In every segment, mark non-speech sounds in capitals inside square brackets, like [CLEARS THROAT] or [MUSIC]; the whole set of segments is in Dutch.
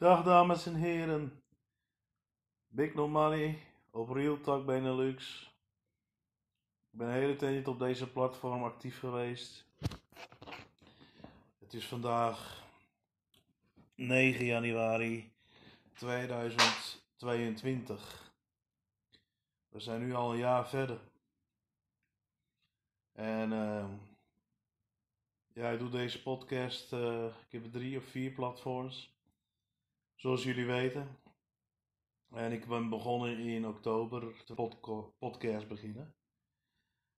Dag dames en heren. Big No Money op Real Talk Benelux. Ik ben de hele tijd op deze platform actief geweest. Het is vandaag 9 januari 2022. We zijn nu al een jaar verder. En uh, ja, ik doe deze podcast. Uh, ik heb drie of vier platforms. Zoals jullie weten. En ik ben begonnen in oktober de podcast beginnen.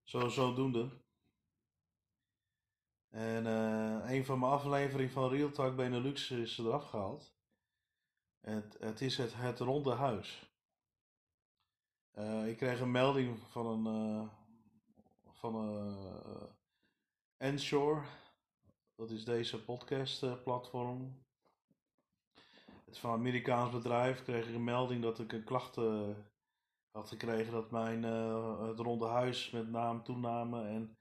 Zo, zodoende. En uh, een van mijn afleveringen van Real Talk Benelux is eraf gehaald. Het, het is het, het ronde huis. Uh, ik kreeg een melding van een uh, van een Ensure. Dat is deze podcast platform. Is van een Amerikaans bedrijf. Kreeg ik een melding dat ik een klacht had gekregen dat mijn uh, het ronde huis met naam, toename en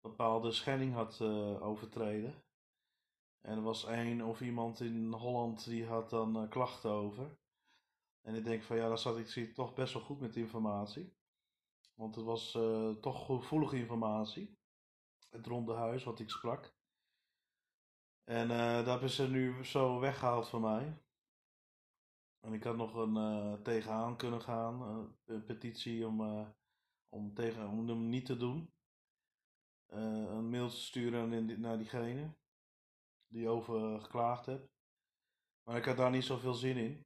bepaalde schending had uh, overtreden. En er was één of iemand in Holland die had dan uh, klachten over. En ik denk van ja, daar zat ik zie, toch best wel goed met informatie. Want het was toch gevoelige informatie. Het ronde huis wat ik sprak. En dat hebben ze nu zo weggehaald van mij. En ik had nog een uh, tegenaan kunnen gaan, uh, een petitie om, uh, om, tegen, om hem niet te doen. een mail te sturen naar diegene die over geklaagd heeft. Maar ik had daar niet zoveel zin in.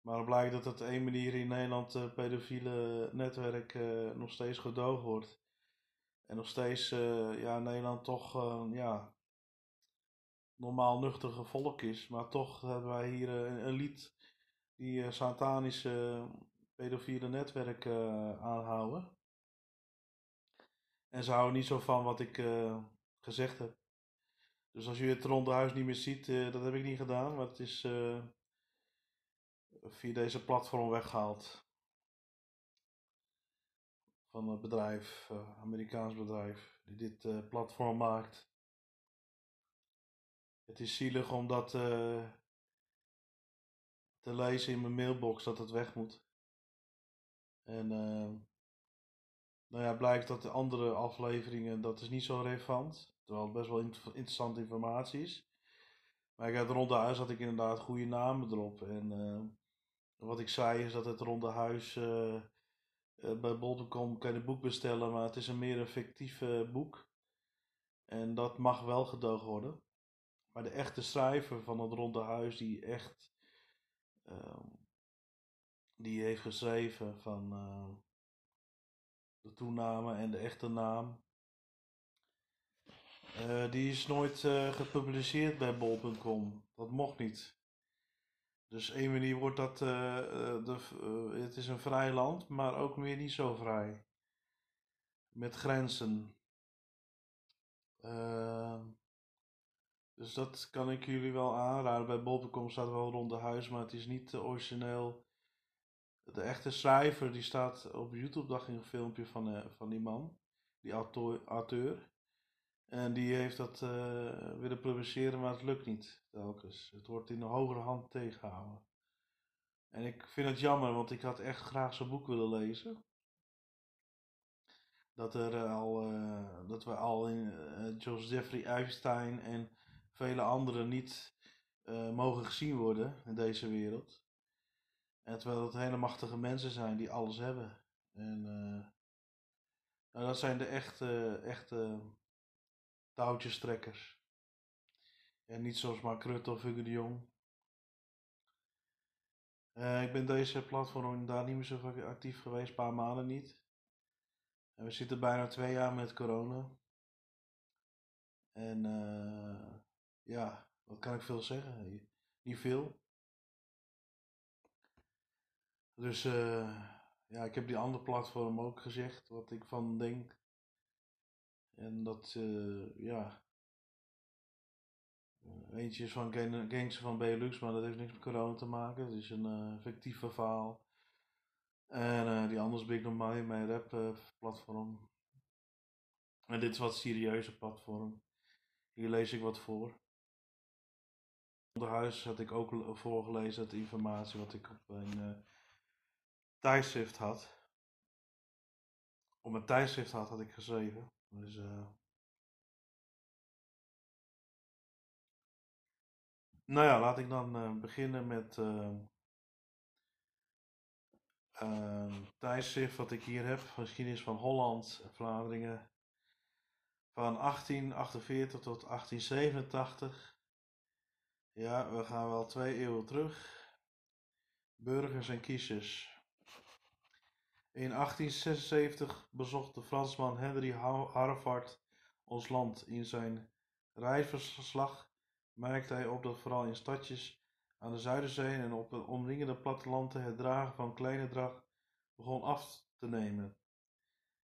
Maar het blijkt dat het één manier in Nederland uh, pedofiele netwerk nog steeds gedoogd wordt. En nog steeds ja, Nederland toch ja, normaal nuchtere volk is. Maar toch hebben wij hier een, een lied die uh, satanische pedofiele netwerk uh, aanhouden. En ze houden niet zo van wat ik gezegd heb. Dus als je het ronde huis niet meer ziet, dat heb ik niet gedaan. Maar het is via deze platform weggehaald. Van een bedrijf, Amerikaans bedrijf, die dit platform maakt. Het is zielig om dat uh, te lezen in mijn mailbox dat het weg moet. En uh, nou ja, blijkt dat de andere afleveringen, dat is niet zo relevant. Terwijl het best wel interessante informatie is. Maar ik had ronde huis had ik inderdaad goede namen erop. En uh, wat ik zei is dat het ronde huis bij bol.com kan je boek bestellen, maar het is een meer een fictief boek. En dat mag wel gedoogd worden. Maar de echte schrijver van het Ronde Huis, die echt. Uh, die heeft geschreven van. Uh, de toename en de echte naam. Uh, die is nooit uh, gepubliceerd bij bol.com. Dat mocht niet. Dus één manier wordt dat. de, het is een vrij land, maar ook weer niet zo vrij. Met grenzen. Uh, dus dat kan ik jullie wel aanraden. Bij bol.com staat wel rond de huis, maar het is niet origineel. De echte schrijver die staat op YouTube, dacht ik een filmpje van, uh, van die man, die auteur. En die heeft dat uh, willen publiceren, maar het lukt niet telkens. Het wordt in de hogere hand tegengehouden. En ik vind het jammer, want ik had echt graag zo'n boek willen lezen. Dat, er al, uh, dat we al in Joseph Jeffrey Epstein en vele anderen niet uh, mogen gezien worden in deze wereld. En terwijl het hele machtige mensen zijn die alles hebben. En uh, nou, dat zijn de echte, echte touwtjestrekkers. En niet zoals Mark Rutte of Hugo de Jong. Ik ben deze platform daar niet meer zo actief geweest, een paar maanden niet. En we zitten bijna twee jaar met corona. En uh, ja, wat kan ik veel zeggen? Niet veel. Dus uh, ja, ik heb die andere platform ook gezegd wat ik van denk. En dat, uh, ja. Uh, eentje is van Gangster van Benelux, maar dat heeft niks met corona te maken. Het is een fictief verhaal. En die andere is Big No Money, mijn rap platform. En dit is wat serieuze platform. Hier lees ik wat voor. Huis had ik ook voorgelezen, de informatie wat ik op een uh, tijdschrift had. Op een tijdschrift had, had ik geschreven. Dus, uh... Nou ja, laat ik dan uh, beginnen met een tijdschrift wat ik hier heb. Geschiedenis van Holland en Vlaanderen. Van 1848 tot 1887. Ja, we gaan wel twee eeuwen terug. Burgers en kiezers. In 1876 bezocht de Fransman Henry Harvard ons land. In zijn reisverslag merkte hij op dat vooral in stadjes aan de Zuiderzee en op het omringende platteland het dragen van kleine drag begon af te nemen.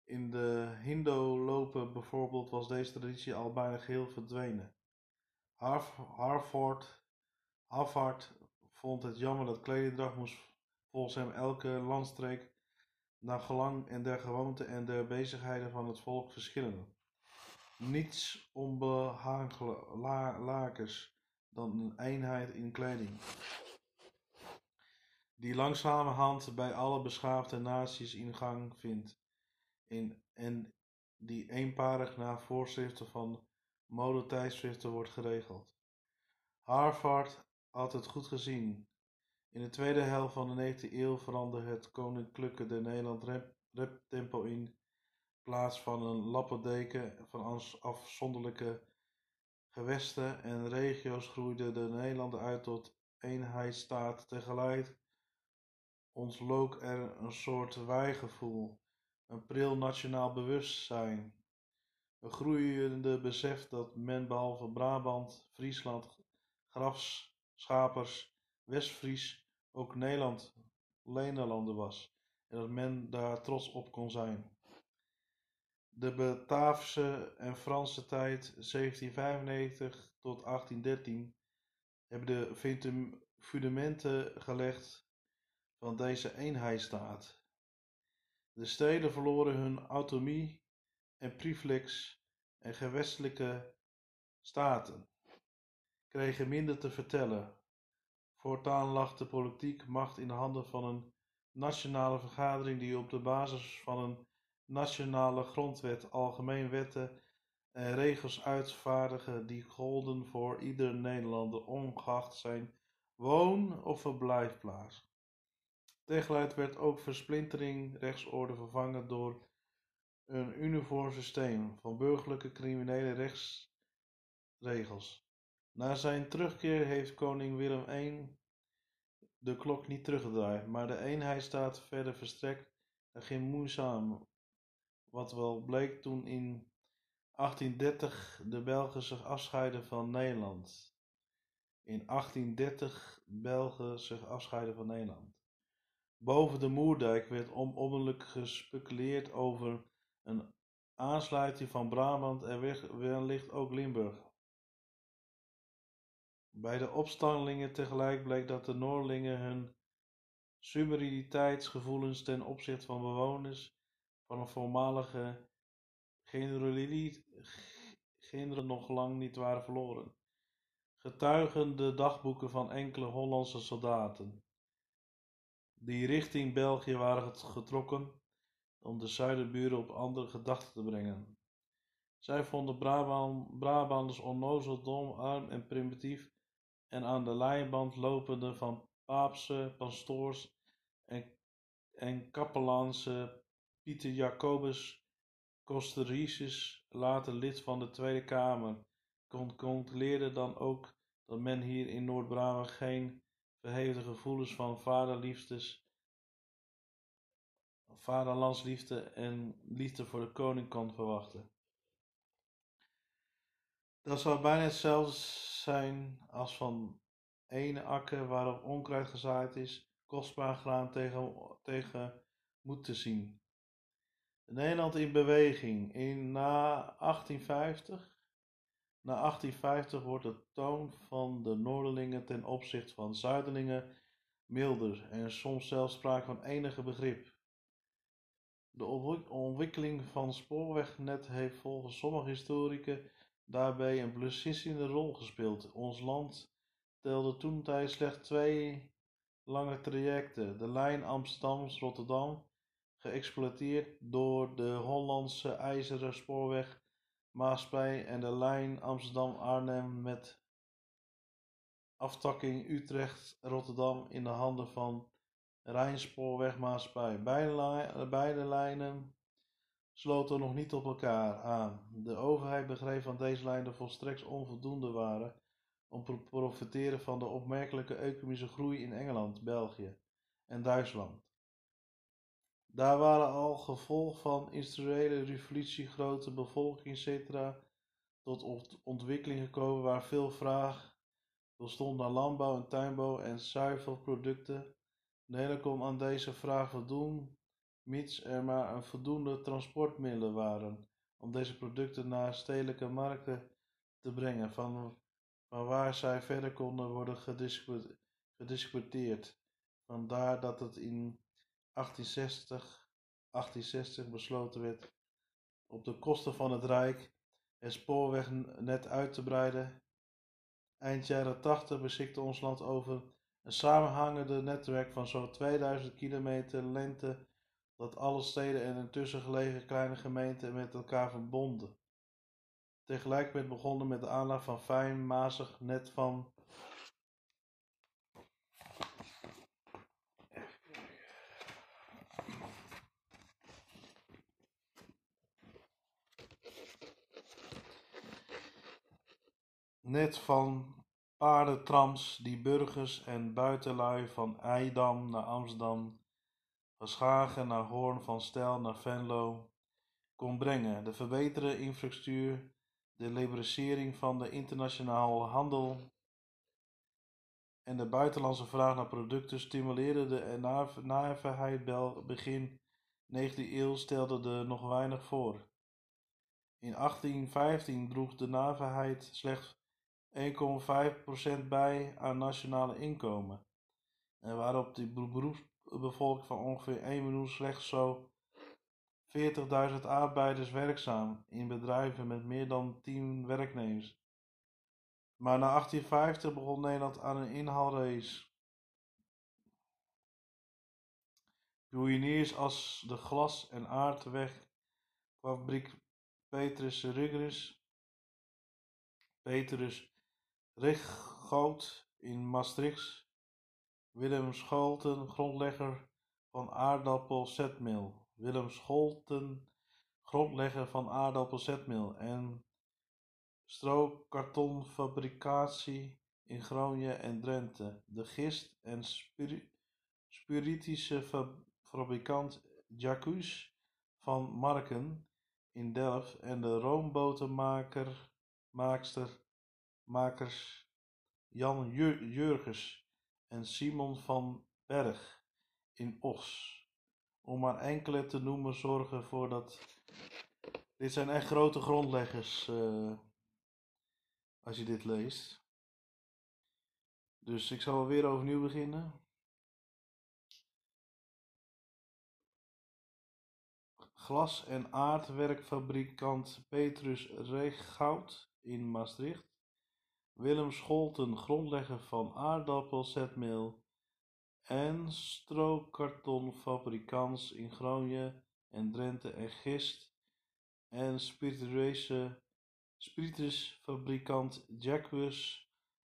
In de Hindo-lopen bijvoorbeeld was deze traditie al bijna geheel verdwenen. Harvard, vond het jammer dat kledingdracht moest volgens hem elke landstreek naar gelang en der gewoonte en der bezigheden van het volk verschillen. Niets onbehagelijkers dan een eenheid in kleding, die langzamerhand bij alle beschaafde naties ingang vindt, in, en die eenparig naar voorschriften van modetijdschriften wordt geregeld. Harvard had het goed gezien. In de tweede helft van de 19e eeuw veranderde het Koninklijke de Nederland reptempo in plaats van een lappendeken van afzonderlijke gewesten en regio's groeide de Nederlanden uit tot eenheidsstaat. Tegelijk ontlook er een soort wijgevoel, een pril nationaal bewustzijn. Een groeiende besef dat men behalve Brabant, Friesland, Grafschapers, Westfries ook Nederland Nederlander was en dat men daar trots op kon zijn. De Bataafse en Franse tijd 1795 tot 1813 hebben de fundamenten gelegd van deze eenheidsstaat. De steden verloren hun autonomie en privileges en gewestelijke staten kregen minder te vertellen. Voortaan lag de politiek macht in de handen van een nationale vergadering die op de basis van een nationale grondwet algemeen wetten en regels uitvaardigen die golden voor ieder Nederlander ongeacht zijn woon- of verblijfplaats. Tegelijk werd ook versplintering rechtsorde vervangen door een uniform systeem van burgerlijke criminele rechtsregels. Na zijn terugkeer heeft koning Willem I de klok niet teruggedraaid, maar de eenheid staat verder verstrekt en ging moeizaam, wat wel bleek toen in 1830 de Belgen zich afscheiden van Nederland. In 1830 Belgen zich afscheiden van Nederland. Boven de Moerdijk werd onmiddellijk gespeculeerd over een aansluiting van Brabant en wellicht ook Limburg. Bij de opstandelingen tegelijk bleek dat de Noorlingen hun superioriteit ten opzichte van bewoners van een voormalige generaal nog lang niet waren verloren, getuigen de dagboeken van enkele Hollandse soldaten, die richting België waren getrokken om de zuiderburen op andere gedachten te brengen. Zij vonden Brabant, Brabanders onnozel, dom, arm en primitief en aan de leiband lopende van paapse pastoors en, en kapelaanse Pieter Jacobus Costericis, later lid van de Tweede Kamer, controleerde dan ook dat men hier in Noord-Brabant geen verheven gevoelens van vaderliefdes, vaderlandsliefde en liefde voor de koning kon verwachten. Dat zou bijna hetzelfde zijn als van ene akker waarop onkruid gezaaid is, kostbaar graan tegen, tegen moet te zien. Nederland in beweging. In, na 1850, na 1850 wordt de toon van de Noorderlingen ten opzichte van Zuiderlingen milder en soms zelfs sprake van enige begrip. De ontwikkeling van spoorwegnet heeft volgens sommige historici daarbij een beslissende rol gespeeld. Ons land telde toen tijd slechts twee lange trajecten. De lijn Amsterdam-Rotterdam, geëxploiteerd door de Hollandse IJzeren Spoorweg Maaspij en de lijn Amsterdam-Arnhem met aftakking Utrecht-Rotterdam in de handen van Rijnspoorwegmaatschappij. Beide, beide lijnen sloten nog niet op elkaar aan. De overheid begreep van deze lijnen volstrekt onvoldoende waren om te profiteren van de opmerkelijke economische groei in Engeland, België en Duitsland. Daar waren al gevolg van industriële revolutie, grote bevolking, etc. tot ontwikkeling gekomen waar veel vraag bestond naar landbouw en tuinbouw en zuivelproducten. Nederland kon aan deze vraag voldoen, mits er maar voldoende transportmiddelen waren om deze producten naar stedelijke markten te brengen, van, van waar zij verder konden worden gediscuteerd. Vandaar dat het in 1860, 1860 besloten werd op de kosten van het Rijk het spoorwegnet uit te breiden. Eind jaren 80 beschikte ons land over een samenhangende netwerk van zo'n 2000 kilometer lengte dat alle steden en intussen gelegen kleine gemeenten met elkaar verbonden. Tegelijk werd begonnen met de aanleg van fijn, mazig net van net van paardentrams die burgers en buitenlui van Eidam naar Amsterdam, van Schagen naar Hoorn, van Stel naar Venlo kon brengen. De verbeterde infrastructuur, de liberalisering van de internationale handel en de buitenlandse vraag naar producten stimuleerden de nijverheid begin 19e eeuw stelde er nog weinig voor. In 1815 droeg de nijverheid slechts 1,5% bij aan nationale inkomen. En waarop de beroepsbevolking van ongeveer 1 miljoen slechts zo 40.000 arbeiders werkzaam in bedrijven met meer dan 10 werknemers. Maar na 1850 begon Nederland aan een inhaalrace. Pioniers als de glas- en aardwegfabriek Petrus Ruggers, Petrus Richtgoot in Maastricht, Willem Scholten, grondlegger van aardappelzetmeel, Willem Scholten, grondlegger van aardappelzetmeel en strookkartonfabrikatie in Groningen en Drenthe, de gist- en spiritische fabrikant Jacques van Marken in Delft en de roombotermaker maakster makers Jan Jurgens en Simon van Berg in Os. Om maar enkele te noemen zorgen voor dat... Dit zijn echt grote grondleggers uh, als je dit leest. Dus ik zal weer overnieuw beginnen. Glas- en aardwerkfabrikant Petrus Reeghout in Maastricht Willem Scholten, grondlegger van aardappelzetmeel en strookkartonfabrikants in Groningen en Drenthe en gist- en spiritusfabrikant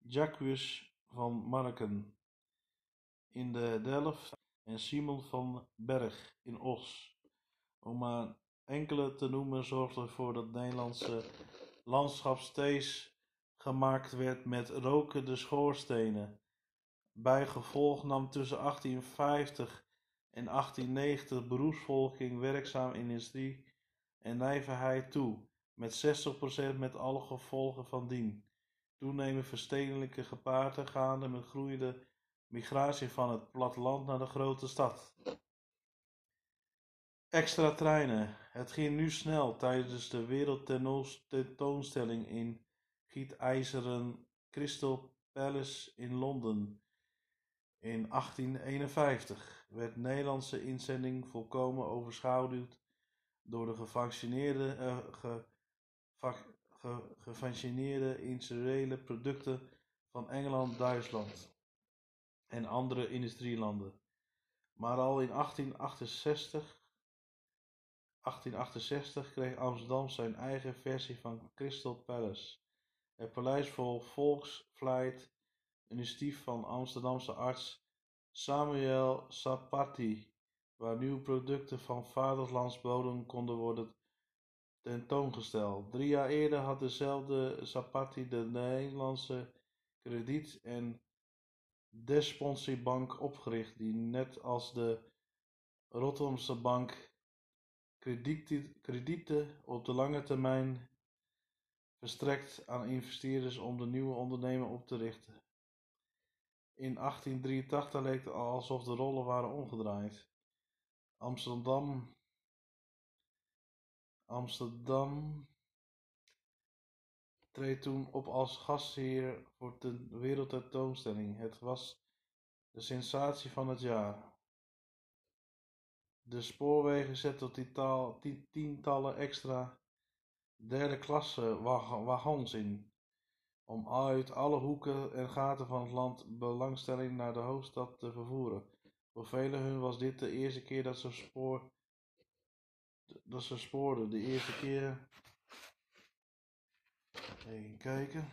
Jacques, van Marken in de Delft en Simon van Berg in Os. Om maar enkele te noemen zorgde ervoor dat Nederlandse landschap steeds gemaakt werd met rokende schoorstenen. Bijgevolg nam tussen 1850 en 1890 beroepsvolking werkzaam in industrie en nijverheid toe, met 60% met alle gevolgen van dien. Toenemend verstedelijke gepaard gaande met groeiende migratie van het platteland naar de grote stad. Extra treinen. Het ging nu snel tijdens de wereldtentoonstelling in gietijzeren Crystal Palace in Londen. In 1851 werd Nederlandse inzending volkomen overschaduwd door de gevaccineerde, uh, ge, ge, industriële producten van Engeland, Duitsland en andere industrielanden. Maar al in 1868, 1868 kreeg Amsterdam zijn eigen versie van Crystal Palace. Het paleis vol volksvlijt, initiatief van Amsterdamse arts Samuel Sapati, waar nieuwe producten van vaderlandsbodem konden worden tentoongesteld. Drie jaar eerder had dezelfde Sapati de Nederlandse Krediet- en Despontiebank opgericht, die net als de Rotterdamse bank kredieten op de lange termijn verstrekt aan investeerders om de nieuwe onderneming op te richten. In 1883 leek het alsof de rollen waren omgedraaid. Amsterdam Amsterdam treedt toen op als gastheer voor de wereldtentoonstelling. Het was de sensatie van het jaar. De spoorwegen zetten tientallen extra derde klasse wagons in, om uit alle hoeken en gaten van het land belangstelling naar de hoofdstad te vervoeren. Voor velen hun was dit de eerste keer dat ze spoor dat ze spoorden. De eerste keer. Even kijken.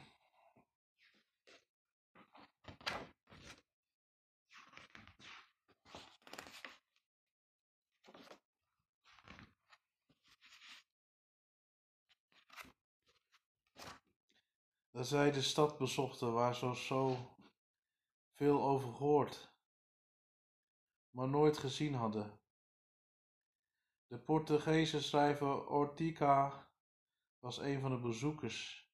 Zij de stad bezochten waar ze zo veel over gehoord, maar nooit gezien hadden. De Portugese schrijver Ortega was een van de bezoekers.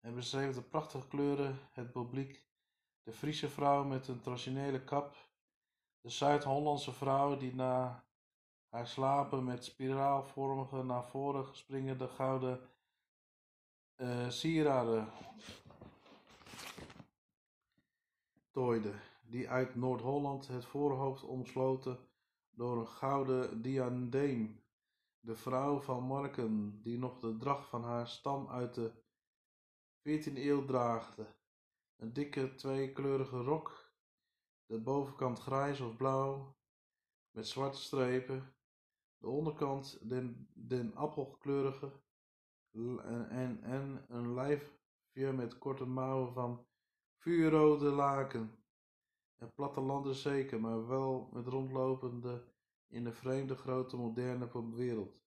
Hij beschreef de prachtige kleuren, het publiek, de Friese vrouw met een traditionele kap, de Zuid-Hollandse vrouw die na haar slapen met spiraalvormige naar voren springende gouden sieraden tooide, die uit Noord-Holland het voorhoofd omsloten door een gouden diadeem, de vrouw van Marken, die nog de dracht van haar stam uit de 14e eeuw draagde. Een dikke tweekleurige rok, de bovenkant grijs of blauw, met zwarte strepen, de onderkant den, den appelkleurige en, en, en een lijfje met korte mouwen van vuurrode laken. Het platteland zeker, maar wel met rondlopende in de vreemde grote moderne wereld.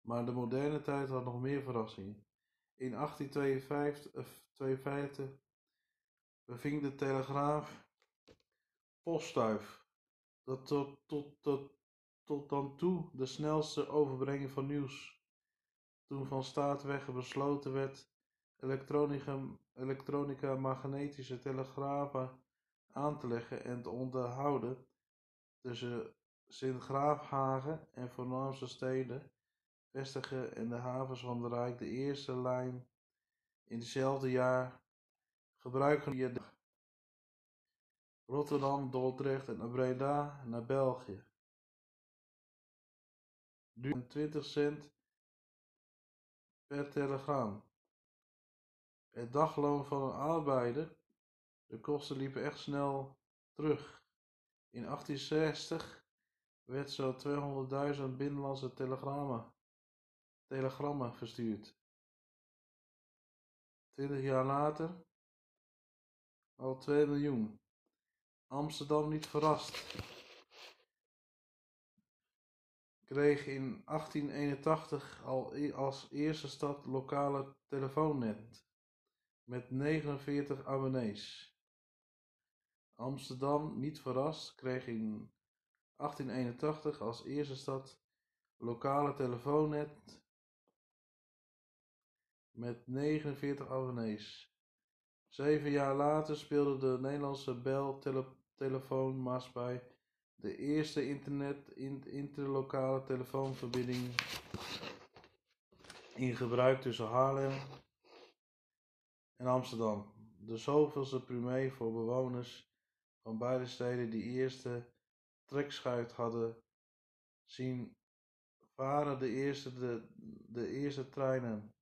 Maar de moderne tijd had nog meer verrassingen. In 1852 beving de Telegraaf postduif, dat tot, tot, tot, tot dan toe de snelste overbrenging van nieuws. Toen van staatwegen besloten werd elektronica, magnetische telegrafen aan te leggen en te onderhouden tussen Sint-Graafhagen en voornaamste steden vestigen en de havens van het Rijk de eerste lijn in hetzelfde jaar gebruiken via Rotterdam, Dordrecht en Breda naar België. Duur 20 cent per telegram. Het dagloon van een arbeider de kosten liepen echt snel terug. In 1860 werd zo 200.000 binnenlandse telegrammen, telegrammen verstuurd. 20 jaar later al 2 miljoen. Amsterdam niet verrast. Kreeg in 1881 al als eerste stad lokale telefoonnet met 49 abonnees. Amsterdam, niet verrast, kreeg in 1881 als eerste stad lokale telefoonnet met 49 abonnees. Zeven jaar later speelde de Nederlandse Bell tele telefoonmaatschappij de eerste internet interlokale telefoonverbinding in gebruik tussen Haarlem en Amsterdam. De zoveelste primeur voor bewoners van beide steden die eerste trekschuit hadden zien varen de eerste, de, de eerste treinen.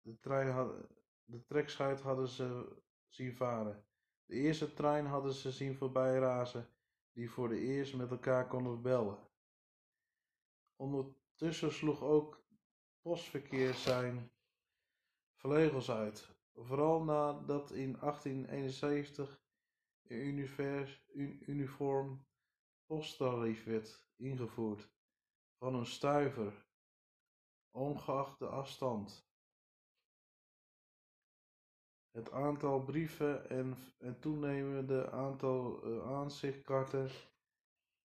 De trein had, de trekschuit hadden ze zien varen. De eerste trein hadden ze zien voorbij razen, die voor de eerst met elkaar konden bellen. Ondertussen sloeg ook postverkeer zijn vleugels uit, vooral nadat in 1871 een uniform posttarief werd ingevoerd van een stuiver, ongeacht de afstand. Het aantal brieven en het toenemende aantal uh, aanzichtkaarten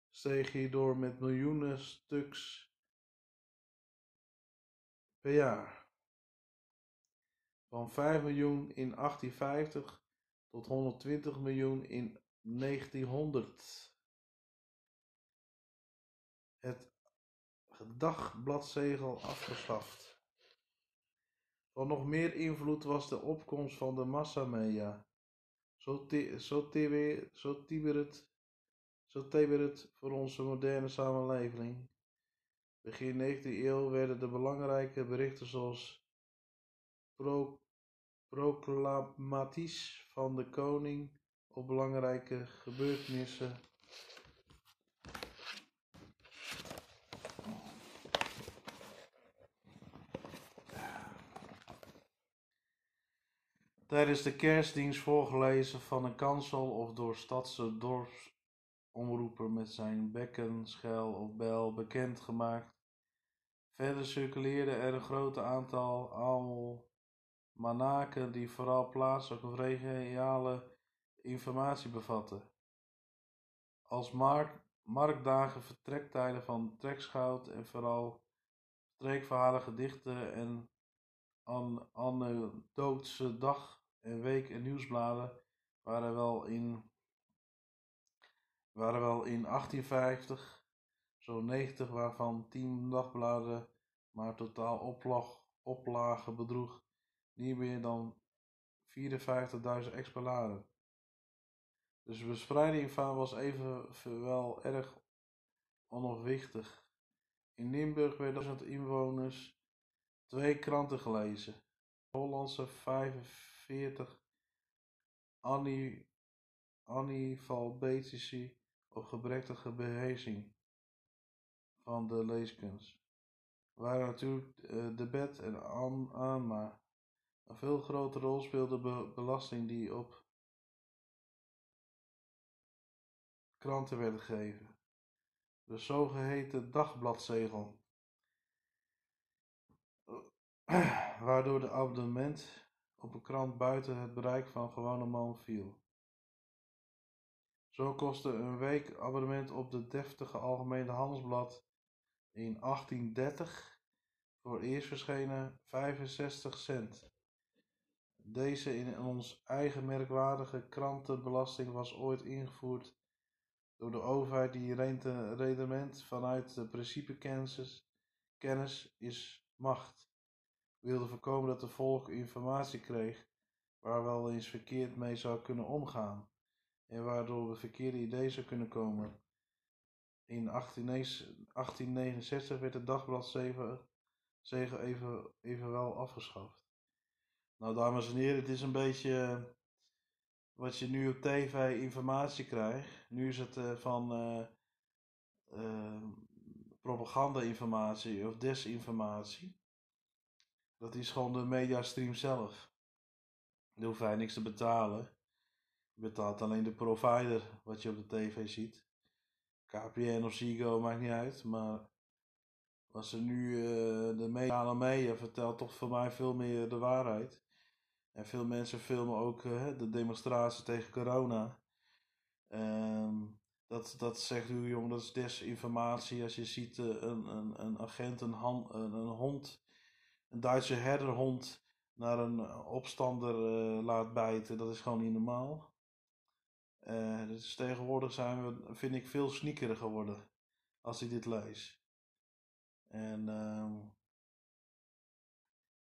steeg hierdoor met miljoenen stuks per jaar. Van 5 miljoen in 1850 tot 120 miljoen in 1900. Het dagbladzegel afgeschaft. Van nog meer invloed was de opkomst van de massamedia. Zo, zo, zo zo voor onze moderne samenleving. Begin 19e eeuw werden de belangrijke berichten zoals pro, proclamaties van de koning op belangrijke gebeurtenissen tijdens de kerstdienst voorgelezen van een kansel of door stadse dorpsomroeper met zijn bekken, schel of bel bekendgemaakt. Verder circuleerde er een groot aantal almanaken die vooral plaatselijke of regionale informatie bevatten. Als mark, marktdagen, vertrektijden van trekschout en vooral streekverhalen, gedichten en an anekdotische dag en week- en nieuwsbladen waren wel in, waren wel in 1850 zo'n 90, waarvan 10 dagbladen maar totaal oplag, oplage bedroeg niet meer dan 54.000 exemplaren. Dus de verspreiding van was evenwel erg onafwichtig. In Limburg werden 1000 inwoners twee kranten gelezen. Hollandse 45 analfabetici of gebrekkige beheersing van de leeskunst waren natuurlijk uh, de bed en Anma. Een veel grotere rol speelde be belasting die op kranten werd gegeven. De zogeheten dagbladzegel. Waardoor de abonnement op een krant buiten het bereik van gewone man viel. Zo kostte een weekabonnement op de deftige Algemene Handelsblad in 1830 voor eerst verschenen 65 cent. Deze in ons eigen merkwaardige krantenbelasting was ooit ingevoerd door de overheid die rendement vanuit de principe kennis is macht wilde voorkomen dat de volk informatie kreeg waar wel eens verkeerd mee zou kunnen omgaan en waardoor we verkeerde ideeën zou kunnen komen. In 1869 werd het dagbladzegel even, evenwel afgeschaft. Nou, dames en heren, het is een beetje wat je nu op tv informatie krijgt. Nu is het uh, van uh, propaganda-informatie of desinformatie. Dat is gewoon de mediastream zelf. Daar hoef je niks te betalen. Je betaalt alleen de provider wat je op de tv ziet. KPN of Ziggo maakt niet uit. Maar als ze nu uh, de mediale media vertelt toch voor mij veel meer de waarheid. En veel mensen filmen ook uh, de demonstratie tegen corona. Um, dat, dat zegt u jongen, dat is desinformatie. Als je ziet uh, een, een, een agent een hond een Duitse herderhond naar een eh, opstander uh, laat bijten, dat is gewoon niet normaal. Uh, dus tegenwoordig zijn we, vind ik, veel sneakerer geworden als ik dit lees. En uh,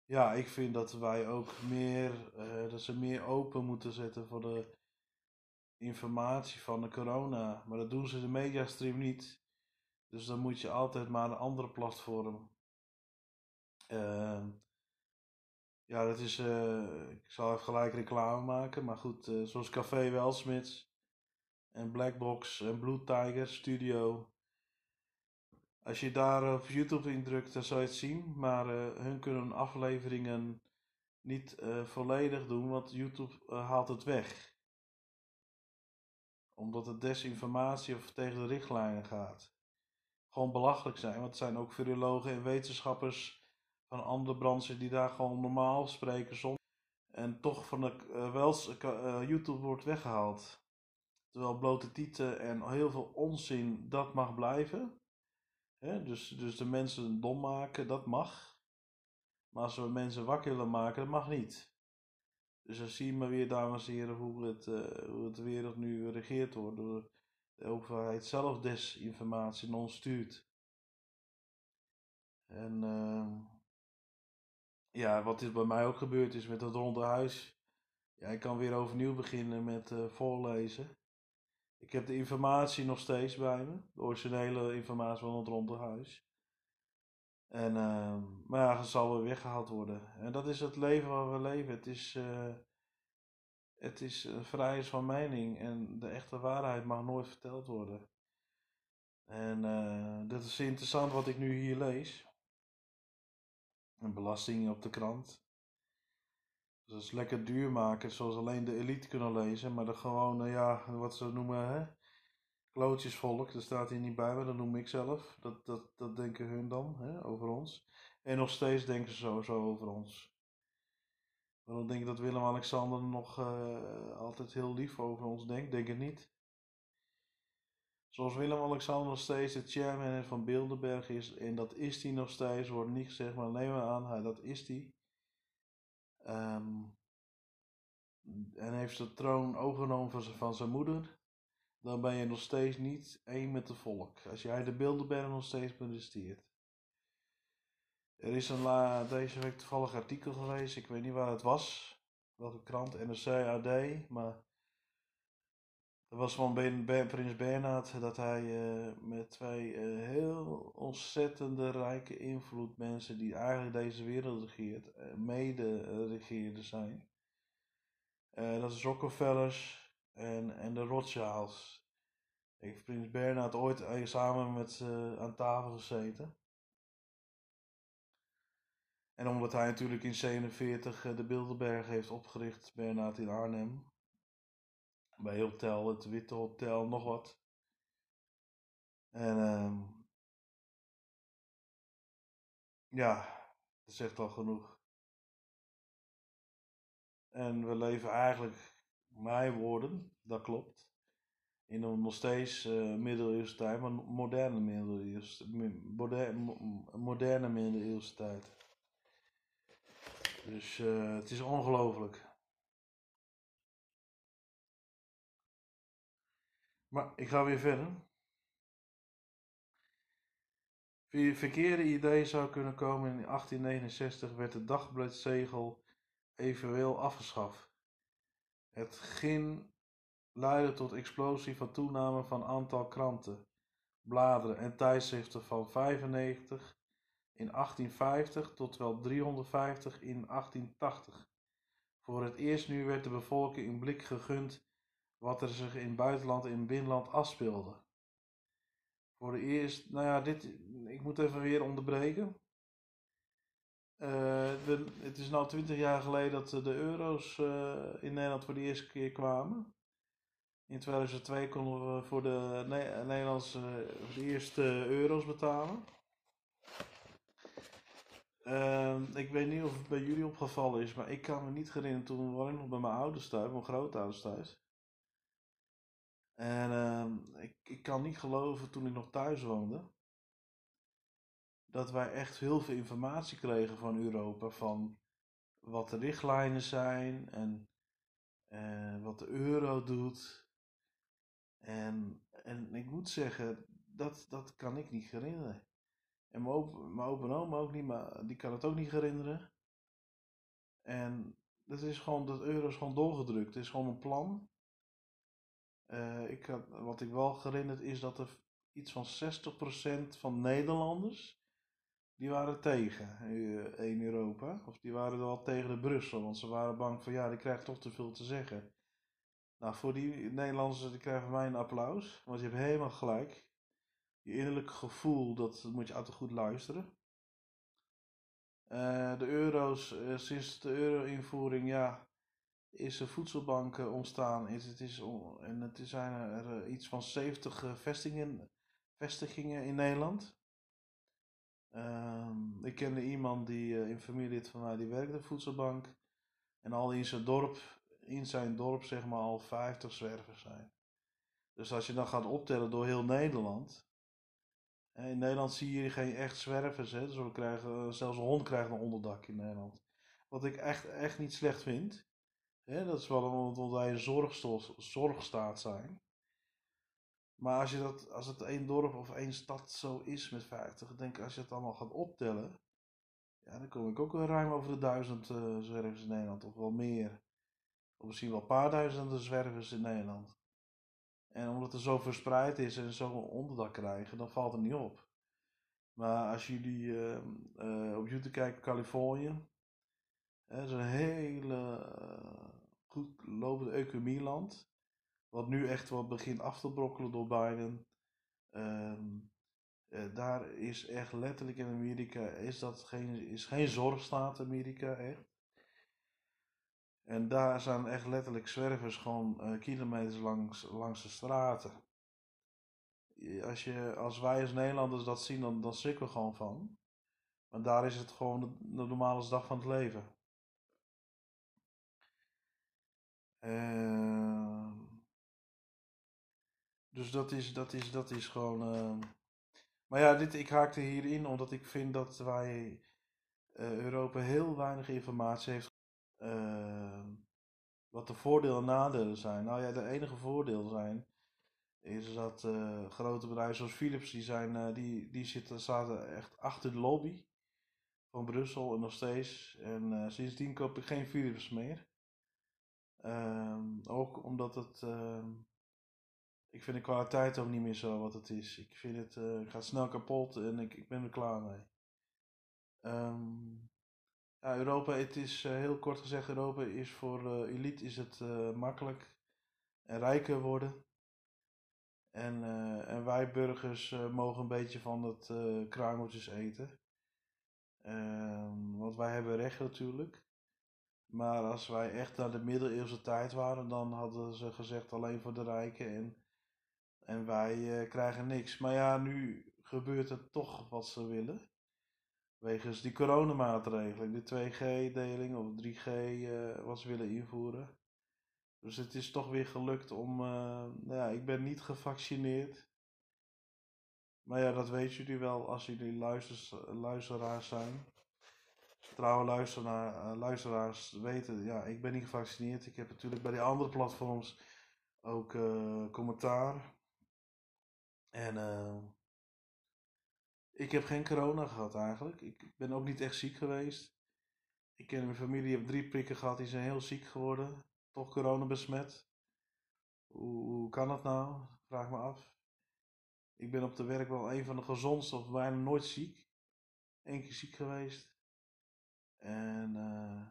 ja, ik vind dat wij ook meer, dat ze meer open moeten zetten voor de informatie van de corona. Maar dat doen ze de mediastream niet. Dus dan moet je altijd maar een andere platform Ehm, Ja, dat is. eh, ik zal even gelijk reclame maken. Maar goed, eh, zoals Café Welsmits en Blackbox en Blue Tiger Studio. Als je daar op YouTube indrukt, dan zal je het zien. Maar eh, hun kunnen afleveringen niet volledig doen, want YouTube haalt het weg. Omdat het desinformatie of tegen de richtlijnen gaat. Gewoon belachelijk zijn, want het zijn ook virologen en wetenschappers van andere branchen die daar gewoon normaal spreken soms. En toch van de eh, YouTube wordt weggehaald. Terwijl blote tieten en heel veel onzin, dat mag blijven. Hè? Dus, dus de mensen dom maken, dat mag. Maar als we mensen wakker willen maken, dat mag niet. Dus dan zie je maar weer, dames en heren, hoe het, eh, hoe het wereld nu regeerd wordt. Door de overheid zelf desinformatie ons stuurt. En ehm, ja, wat is bij mij ook gebeurd is met het ronde huis. Ja, ik kan weer overnieuw beginnen met eh, voorlezen. Ik heb de informatie nog steeds bij me. De originele informatie van het ronde huis. En, ehm, maar ja, het zal weer weggehaald worden. En dat is het leven waar we leven. Het is, eh, het is een vrijheid van mening. En de echte waarheid mag nooit verteld worden. En eh dat is interessant wat ik nu hier lees. Een belasting op de krant. Dus dat is lekker duur maken, zoals alleen de elite kunnen lezen. Maar de gewone, ja, wat ze noemen, hè? Klootjesvolk, dat staat hier niet bij, maar dat noem ik zelf. Dat, dat, dat denken hun dan, hè, over ons. En nog steeds denken ze zo, zo over ons. Waarom denk ik dat Willem-Alexander nog eh, altijd heel lief over ons denkt? Denk het niet. Zoals Willem-Alexander nog steeds de chairman van Bilderberg is, en dat is hij nog steeds, wordt niet gezegd, maar neem maar aan, dat is hij. Ehm, en heeft de troon overgenomen van zijn, van zijn moeder, dan ben je nog steeds niet één met het volk. Als jij de Bilderberg nog steeds presteert. Er is een la, deze week toevallig artikel geweest, ik weet niet waar het was, welke krant, NRC, AD, maar er was van Prins Bernhard dat hij eh, met twee eh, heel ontzettende rijke invloedmensen die eigenlijk deze wereld regeert, eh, mede regeerden zijn. Dat is Rockefellers en, en de Rothschilds. Heeft Prins Bernhard ooit samen met ze aan tafel gezeten. En omdat hij natuurlijk in 47 eh, de Bilderberg heeft opgericht, Bernhard in Arnhem. Bij Hotel, het Witte Hotel, nog wat. En ehm, ja, dat zegt al genoeg. En we leven eigenlijk, mijn woorden, dat klopt, in een nog steeds eh middeleeuwse tijd, maar moderne middeleeuwse, mi- moderne, mo- moderne middeleeuwse tijd. Dus eh, het is ongelooflijk. Maar ik ga weer verder. Via verkeerde idee zou kunnen komen in 1869 werd het dagbladziegel eventueel afgeschaft. Het ging leidde tot explosie van toename van aantal kranten, bladeren en tijdschriften van 95 in 1850 tot wel 350 in 1880. Voor het eerst nu werd de bevolking een blik gegund wat er zich in buitenland en binnenland afspeelde. Voor de eerst, nou ja, dit, ik moet even weer onderbreken. Eh, de, het is nu 20 jaar geleden dat eh, de euro's eh, in Nederland voor de eerste keer kwamen. In 2002 konden we voor de Ne- Nederlandse eerste euro's betalen. Ehm, ik weet niet of het bij jullie opgevallen is, maar ik kan me niet herinneren. Toen ik nog bij mijn ouders thuis, mijn grootouders thuis. En ehm, ik, ik kan niet geloven toen ik nog thuis woonde, dat wij echt heel veel informatie kregen van Europa. Van wat de richtlijnen zijn en eh, wat de euro doet. En, en ik moet zeggen, dat, dat kan ik niet herinneren. En mijn opa, mijn opa en oma ook niet, maar die kan het ook niet herinneren. En dat is gewoon, dat euro is gewoon doorgedrukt. Het is gewoon een plan. Eh, ik had, wat ik wel herinnerd is dat er iets van 60% van Nederlanders die waren tegen eh, in Europa. Of die waren wel tegen de Brussel, want ze waren bang van ja, die krijgt toch te veel te zeggen. Nou, voor die Nederlanders, die krijgen mij een applaus, want je hebt helemaal gelijk. Je innerlijk gevoel, dat moet je altijd goed luisteren. Eh, de euro's, sinds de euro-invoering, ja, is er voedselbanken ontstaan. Is, het is, en het zijn er iets van 70 vestigingen, vestigingen in Nederland. Um, ik kende iemand die uh, in familielid van mij die werkte voedselbank. En al in zijn dorp, in zijn dorp zeg maar al 50 zwervers zijn. Dus als je dan gaat optellen door heel Nederland. In Nederland zie je geen echt zwervers. Hè? Dus krijgen, zelfs een hond krijgt een onderdak in Nederland. Wat ik echt, echt niet slecht vind. Hè? Dat is wel omdat wij een zorgstaat zijn. Maar als, je dat, als het één dorp of één stad zo is met 50, denk als je het allemaal gaat optellen, ja, dan kom ik ook ruim over de duizend uh, zwervers in Nederland, of wel meer. Of misschien wel een paar duizenden zwervers in Nederland. En omdat het zo verspreid is en zo onderdak krijgen, dan valt het niet op. Maar als jullie uh, op YouTube kijken, Californië, dat is een hele goed lopende economieland. Wat nu echt wat begint af te brokkelen door Biden. Um, daar is echt letterlijk in Amerika, is dat geen, is geen zorgstaat Amerika echt. En daar zijn echt letterlijk zwervers gewoon uh, kilometers langs, langs de straten. Als, je, als wij als Nederlanders dat zien, dan, dan schrikken we gewoon van. Maar daar is het gewoon de normale dag van het leven. Uh, dus dat is, dat is, dat is gewoon. Uh... Maar ja, dit, ik haakte hierin omdat ik vind dat wij uh, Europa heel weinig informatie heeft. Uh, wat de voordelen en nadelen zijn. Nou ja, de enige voordeel zijn. Is dat uh, grote bedrijven zoals Philips, die, zijn, die, die zitten, zaten echt achter de lobby van Brussel en nog steeds. En sindsdien koop ik geen Philips meer. Ehm, ook omdat het ehm, ik vind de kwaliteit ook niet meer zo wat het is. Ik vind het, uh, gaat snel kapot en ik, ik ben er klaar mee. Um, ja, Europa, het is uh, heel kort gezegd, Europa is voor uh, elite is het makkelijk en rijker worden. En, en wij burgers mogen een beetje van het kruimeltjes eten. Want wij hebben recht natuurlijk. Maar als wij echt naar de middeleeuwse tijd waren, dan hadden ze gezegd alleen voor de rijken. En en wij uh, krijgen niks. Maar ja, nu gebeurt het toch wat ze willen. Wegens die coronamaatregelen, de 2G-deling of 3G uh, eh, wat ze willen invoeren. Dus het is toch weer gelukt om. Uh, nou ja, ik ben niet gevaccineerd. Maar ja, dat weten jullie wel als jullie luisteraars zijn. Trouwe luisteraar, luisteraars weten, ja, ik ben niet gevaccineerd. Ik heb natuurlijk bij die andere platforms ook commentaar. En uh, ik heb geen corona gehad eigenlijk. Ik ben ook niet echt ziek geweest. Ik ken mijn familie, heeft drie prikken gehad, die zijn heel ziek geworden. Toch corona besmet. Hoe, hoe kan dat nou? Vraag me af. Ik ben op de werk wel een van de gezondste of bijna nooit ziek. Eén keer ziek geweest. En uh,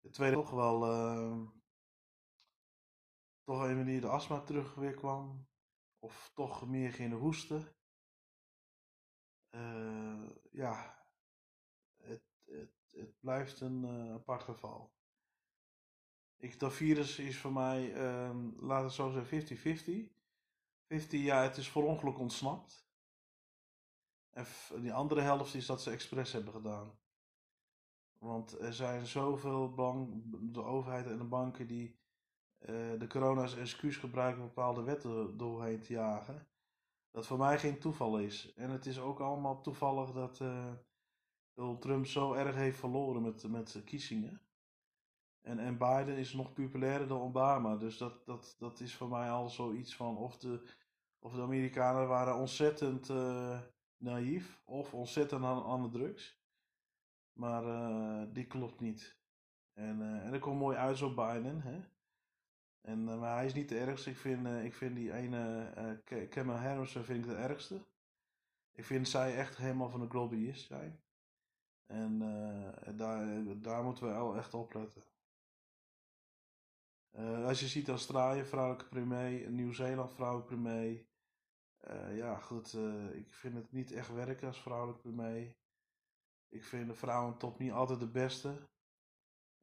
de tweede toch wel uh, toch een manier de astma terug weer kwam of toch meer ging hoesten. Uh, ja, het, het, het blijft een uh, apart geval. Ik, dat virus is voor mij, um, laat het zo zeggen, 50-50. 50, ja, het is voor ongeluk ontsnapt. En die andere helft is dat ze expres hebben gedaan. Want er zijn zoveel bank, de overheid en de banken die uh, de corona als excuus gebruiken bepaalde wetten doorheen te jagen. Dat voor mij geen toeval is. En het is ook allemaal toevallig dat uh, Donald Trump zo erg heeft verloren met, met kiezingen. En, en Biden is nog populairder dan Obama. Dus dat, dat, dat is voor mij al zoiets van of de, of de Amerikanen waren ontzettend uh, naïef of ontzettend aan, aan de drugs. Maar uh, die klopt niet. En, uh, en dat komt mooi uit zo Biden. Hè? En, uh, maar hij is niet de ergste. Ik vind, ik vind die ene uh, Harris vind ik de ergste. Ik vind zij echt helemaal van de lobbyist zijn. En daar, daar moeten we wel echt op letten. als je ziet Australië, vrouwelijke premier, Nieuw-Zeeland, vrouwelijke premier. ja, goed, ik vind het niet echt werken als vrouwelijke premier. Ik vind de vrouwen top niet altijd de beste.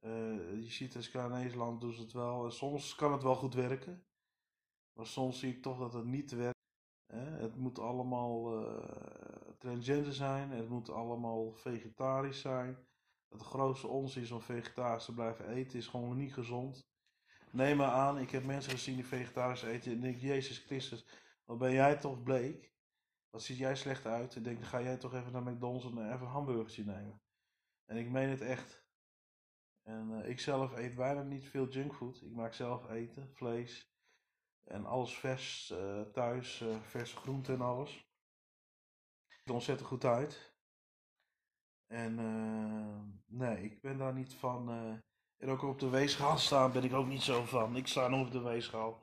Uh, je ziet in Scandinavisch doen ze het wel. En soms kan het wel goed werken. Maar soms zie ik toch dat het niet werkt. het moet allemaal uh, transgender zijn. Het moet allemaal vegetarisch zijn. Het grootste ons is om vegetarisch te blijven eten is gewoon niet gezond. Neem maar aan, ik heb mensen gezien die vegetarisch eten. En denk, Jezus Christus, wat ben jij toch bleek? Wat ziet jij slecht uit? Ik denk, ga jij toch even naar McDonald's en even een hamburgertje nemen. En ik meen het echt. En uh, ik zelf eet bijna niet veel junkfood. Ik maak zelf eten, vlees en alles vers uh, thuis, uh, verse groenten en alles. Het ontzettend goed uit. En nee, ik ben daar niet van. en ook op de weegschaal staan ben ik ook niet zo van. Ik sta nog op de weegschaal.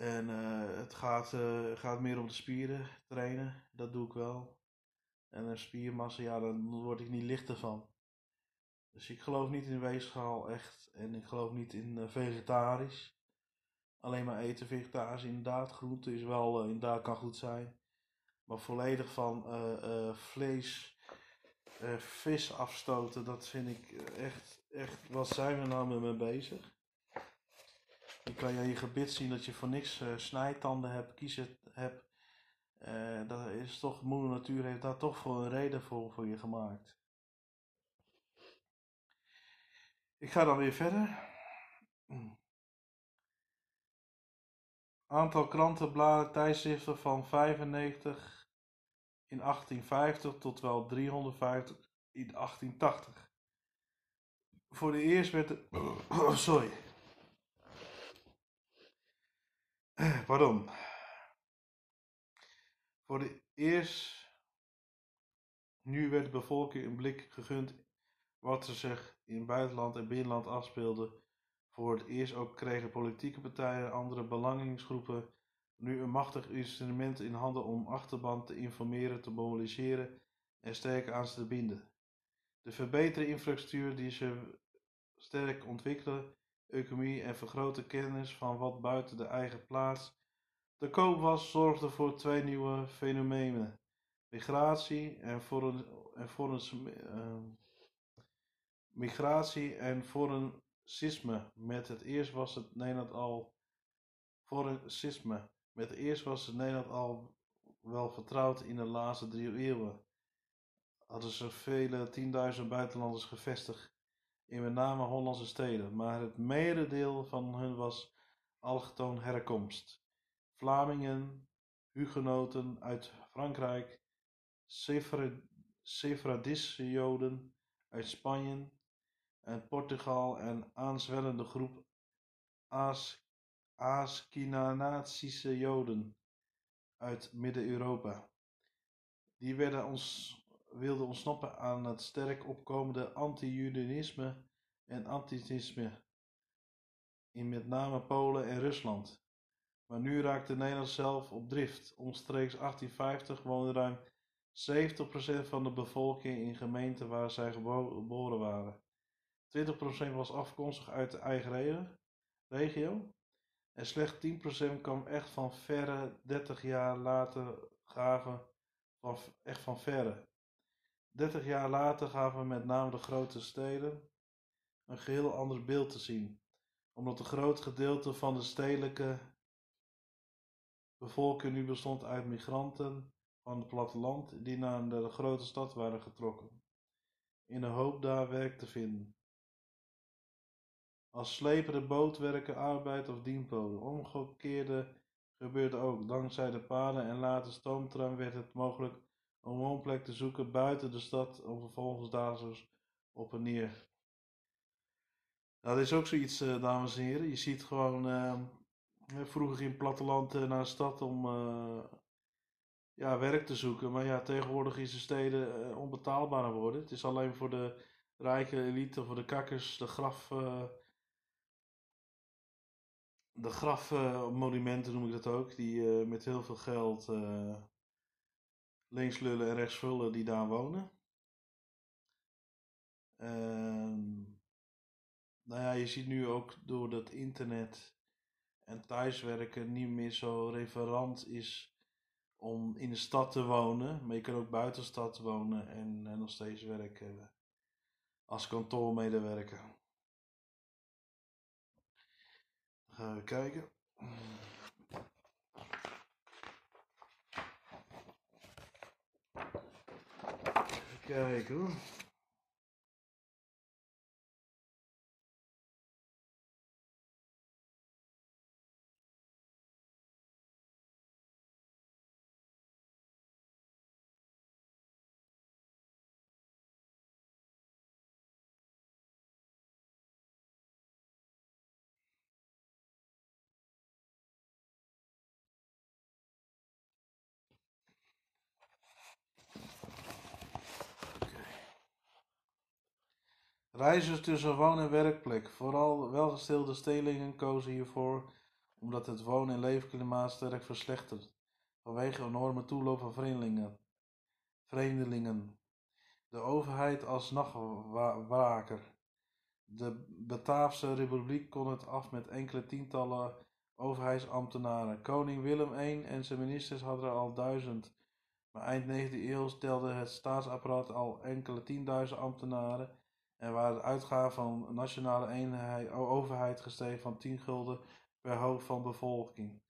En het gaat, gaat meer om de spieren trainen. Dat doe ik wel. En een spiermassa, ja, dan word ik niet lichter van. Dus ik geloof niet in weegschaal echt. En ik geloof niet in uh, vegetarisch. Alleen maar eten vegetarisch, inderdaad. Groente is wel, inderdaad kan goed zijn. Maar volledig van vlees, vis afstoten, dat vind ik echt, echt, wat zijn we nou met me bezig? Je kan je je gebit zien dat je voor niks snijtanden hebt, kiezen hebt. dat is toch, moeder natuur heeft daar toch voor een reden voor, voor je gemaakt. Ik ga dan weer verder. [CLEARS THROAT] Aantal krantenbladen, tijdschriften van 95 in 1850 tot wel 350 in 1880. Voor de eerst werd [CLEARS THROAT] sorry. Pardon. Voor de eerst... Nu werd de bevolking een blik gegund wat er zich in buitenland en binnenland afspeelde. Voor het eerst ook kregen politieke partijen en andere belangingsgroepen nu een machtig instrument in handen om achterban te informeren, te mobiliseren en sterk aan ze te binden. De verbeterde infrastructuur die ze sterk ontwikkelen, economie en vergrote kennis van wat buiten de eigen plaats te koop was, zorgde voor twee nieuwe fenomenen: migratie en voor een, en voor een uh, migratie en forencisme. Met het eerst was het Nederland al forencisme. Met het eerst was het Nederland al wel vertrouwd in de laatste drie eeuwen. Hadden ze vele tienduizend buitenlanders gevestigd in met name Hollandse steden, maar het merendeel van hen was allochtoon herkomst. Vlamingen, Hugenoten uit Frankrijk, Sefaradische Joden uit Spanje, en Portugal en aanzwellende groep Askenatische Joden uit Midden-Europa. Die werden ons, wilden ontsnappen aan het sterk opkomende anti-Judaïsme en antisemitisme in met name Polen en Rusland. Maar nu raakte Nederland zelf op drift. Omstreeks 1850 woonde ruim 70% van de bevolking in gemeenten waar zij geboren waren. 20% was afkomstig uit de eigen regio. En slechts 10% kwam echt van verre, 30 jaar later gaven van, echt van verre. 30 jaar later gaven met name de grote steden een geheel ander beeld te zien. Omdat een groot gedeelte van de stedelijke bevolking nu bestond uit migranten van het platteland die naar de grote stad waren getrokken. In de hoop daar werk te vinden als slepende bootwerken, arbeid of dienpolen. Omgekeerde gebeurde ook. Dankzij de paden en later stoomtram werd het mogelijk een woonplek te zoeken buiten de stad om vervolgens dagelijks op en neer. Dat is ook zoiets, uh, dames en heren. Je ziet gewoon, uh, vroeger ging platteland uh, naar de stad om ja, werk te zoeken. Maar ja, tegenwoordig is de steden onbetaalbaar geworden. Het is alleen voor de rijke elite, voor de kakkers, de graf de grafmonumenten noem ik dat ook, die met heel veel geld links lullen en rechts vullen die daar wonen. Ehm, nou ja, je ziet nu ook door dat internet en thuiswerken niet meer zo referant is om in de stad te wonen. Maar je kan ook buiten de stad wonen en, en nog steeds werken als kantoormedewerker. Gaan we kijken. Even Reizigers tussen woon- en werkplek. Vooral welgestelde stelingen kozen hiervoor omdat het woon- en leefklimaat sterk verslechtert vanwege enorme toeloop van vreemdelingen. vreemdelingen. De overheid als nachtwaker. De Bataafse Republiek kon het af met enkele tientallen overheidsambtenaren. Koning Willem I en zijn ministers hadden er al duizend. Maar eind 19e eeuw telde het staatsapparaat al enkele tienduizend ambtenaren en waren de uitgaven van nationale eenheid, overheid gestegen van 10 gulden per hoofd van bevolking.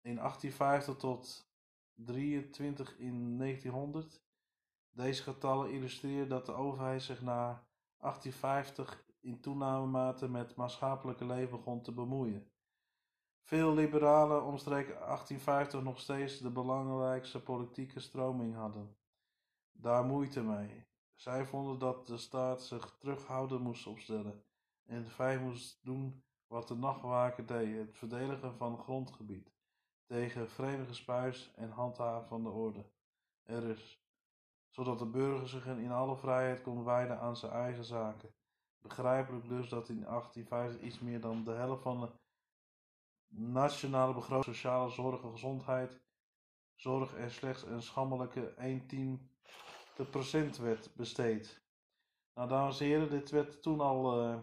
In 1850 tot 23 in 1900. Deze getallen illustreren dat de overheid zich na 1850 in toenamemate met maatschappelijke leven begon te bemoeien. Veel liberalen omstreken 1850 nog steeds de belangrijkste politieke stroming hadden daar moeite mee. Zij vonden dat de staat zich terughouden moest opstellen en vrij moest doen wat de nachtwaker deed, het verdedigen van grondgebied tegen vreemde gespuis en handhaven van de orde. Er is, zodat de burger zich in alle vrijheid kon wijden aan zijn eigen zaken. Begrijpelijk dus dat in 1850 iets meer dan de helft van de nationale begroting sociale zorg en gezondheid zorg er slechts een schammelijke 1 10 de procent werd besteed. Nou, dames en heren, dit werd toen al uh,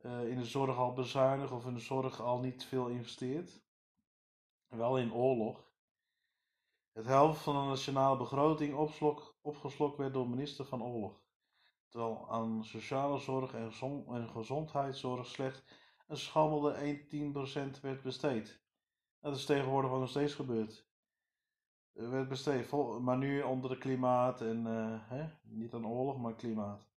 uh, in de zorg al bezuinigd of in de zorg al niet veel investeerd. Wel in oorlog. Het helft van de nationale begroting opslok, opgeslokt werd door minister van Oorlog. Terwijl aan sociale zorg en, gezond, en gezondheidszorg slechts een schammelde 1-10% werd besteed. Dat is tegenwoordig nog steeds werd besteed, maar nu onder het klimaat en uh, hè, niet aan oorlog, maar klimaat.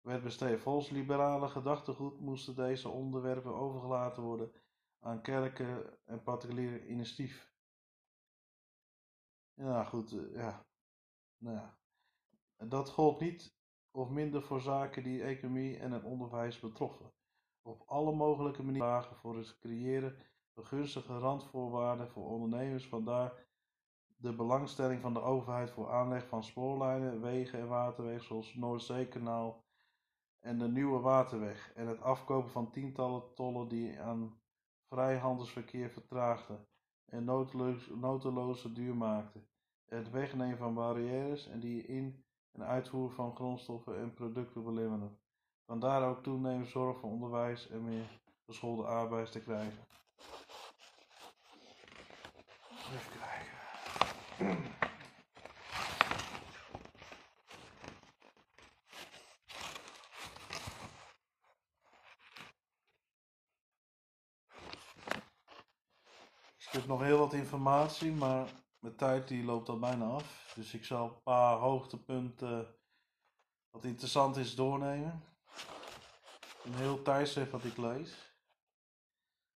Werd besteed. Volgens liberale gedachtegoed moesten deze onderwerpen overgelaten worden aan kerken en particuliere initiatief. Ja, goed, uh, ja. Nou ja. Dat gold niet of minder voor zaken die economie en het onderwijs betroffen. Op alle mogelijke manieren voor het creëren van gunstige randvoorwaarden voor ondernemers, vandaar de belangstelling van de overheid voor aanleg van spoorlijnen, wegen en waterwegen zoals Noordzeekanaal en de Nieuwe Waterweg en het afkopen van tientallen tollen die aan vrijhandelsverkeer vertraagden en noteloze duur maakten, het wegnemen van barrières en die in- en uitvoer van grondstoffen en producten belemmeren. Vandaar ook toenemende zorg voor onderwijs en meer geschoolde arbeiders te krijgen. Ik heb nog heel wat informatie, maar mijn tijd die loopt al bijna af. Dus ik zal een paar hoogtepunten wat interessant is doornemen. Een heel tijdschrift wat ik lees.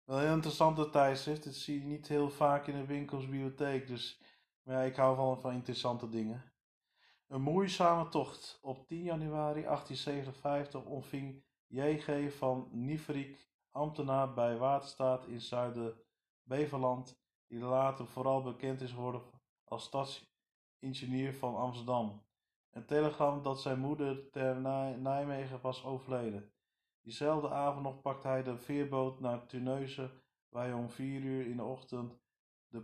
Wel een heel interessante tijdschrift. Dat zie je niet heel vaak in een winkelsbibliotheek. Dus ja, ik hou van, van interessante dingen. Een moeizame tocht. Op 10 januari 1857 ontving J.G. van Nieverik, ambtenaar bij Waterstaat in Zuider-Beverland, die later vooral bekend is geworden als stadsingenieur van Amsterdam. Een telegram dat zijn moeder ter Nijmegen was overleden. Diezelfde avond nog pakte hij de veerboot naar Terneuzen, waar hij om vier uur in de ochtend de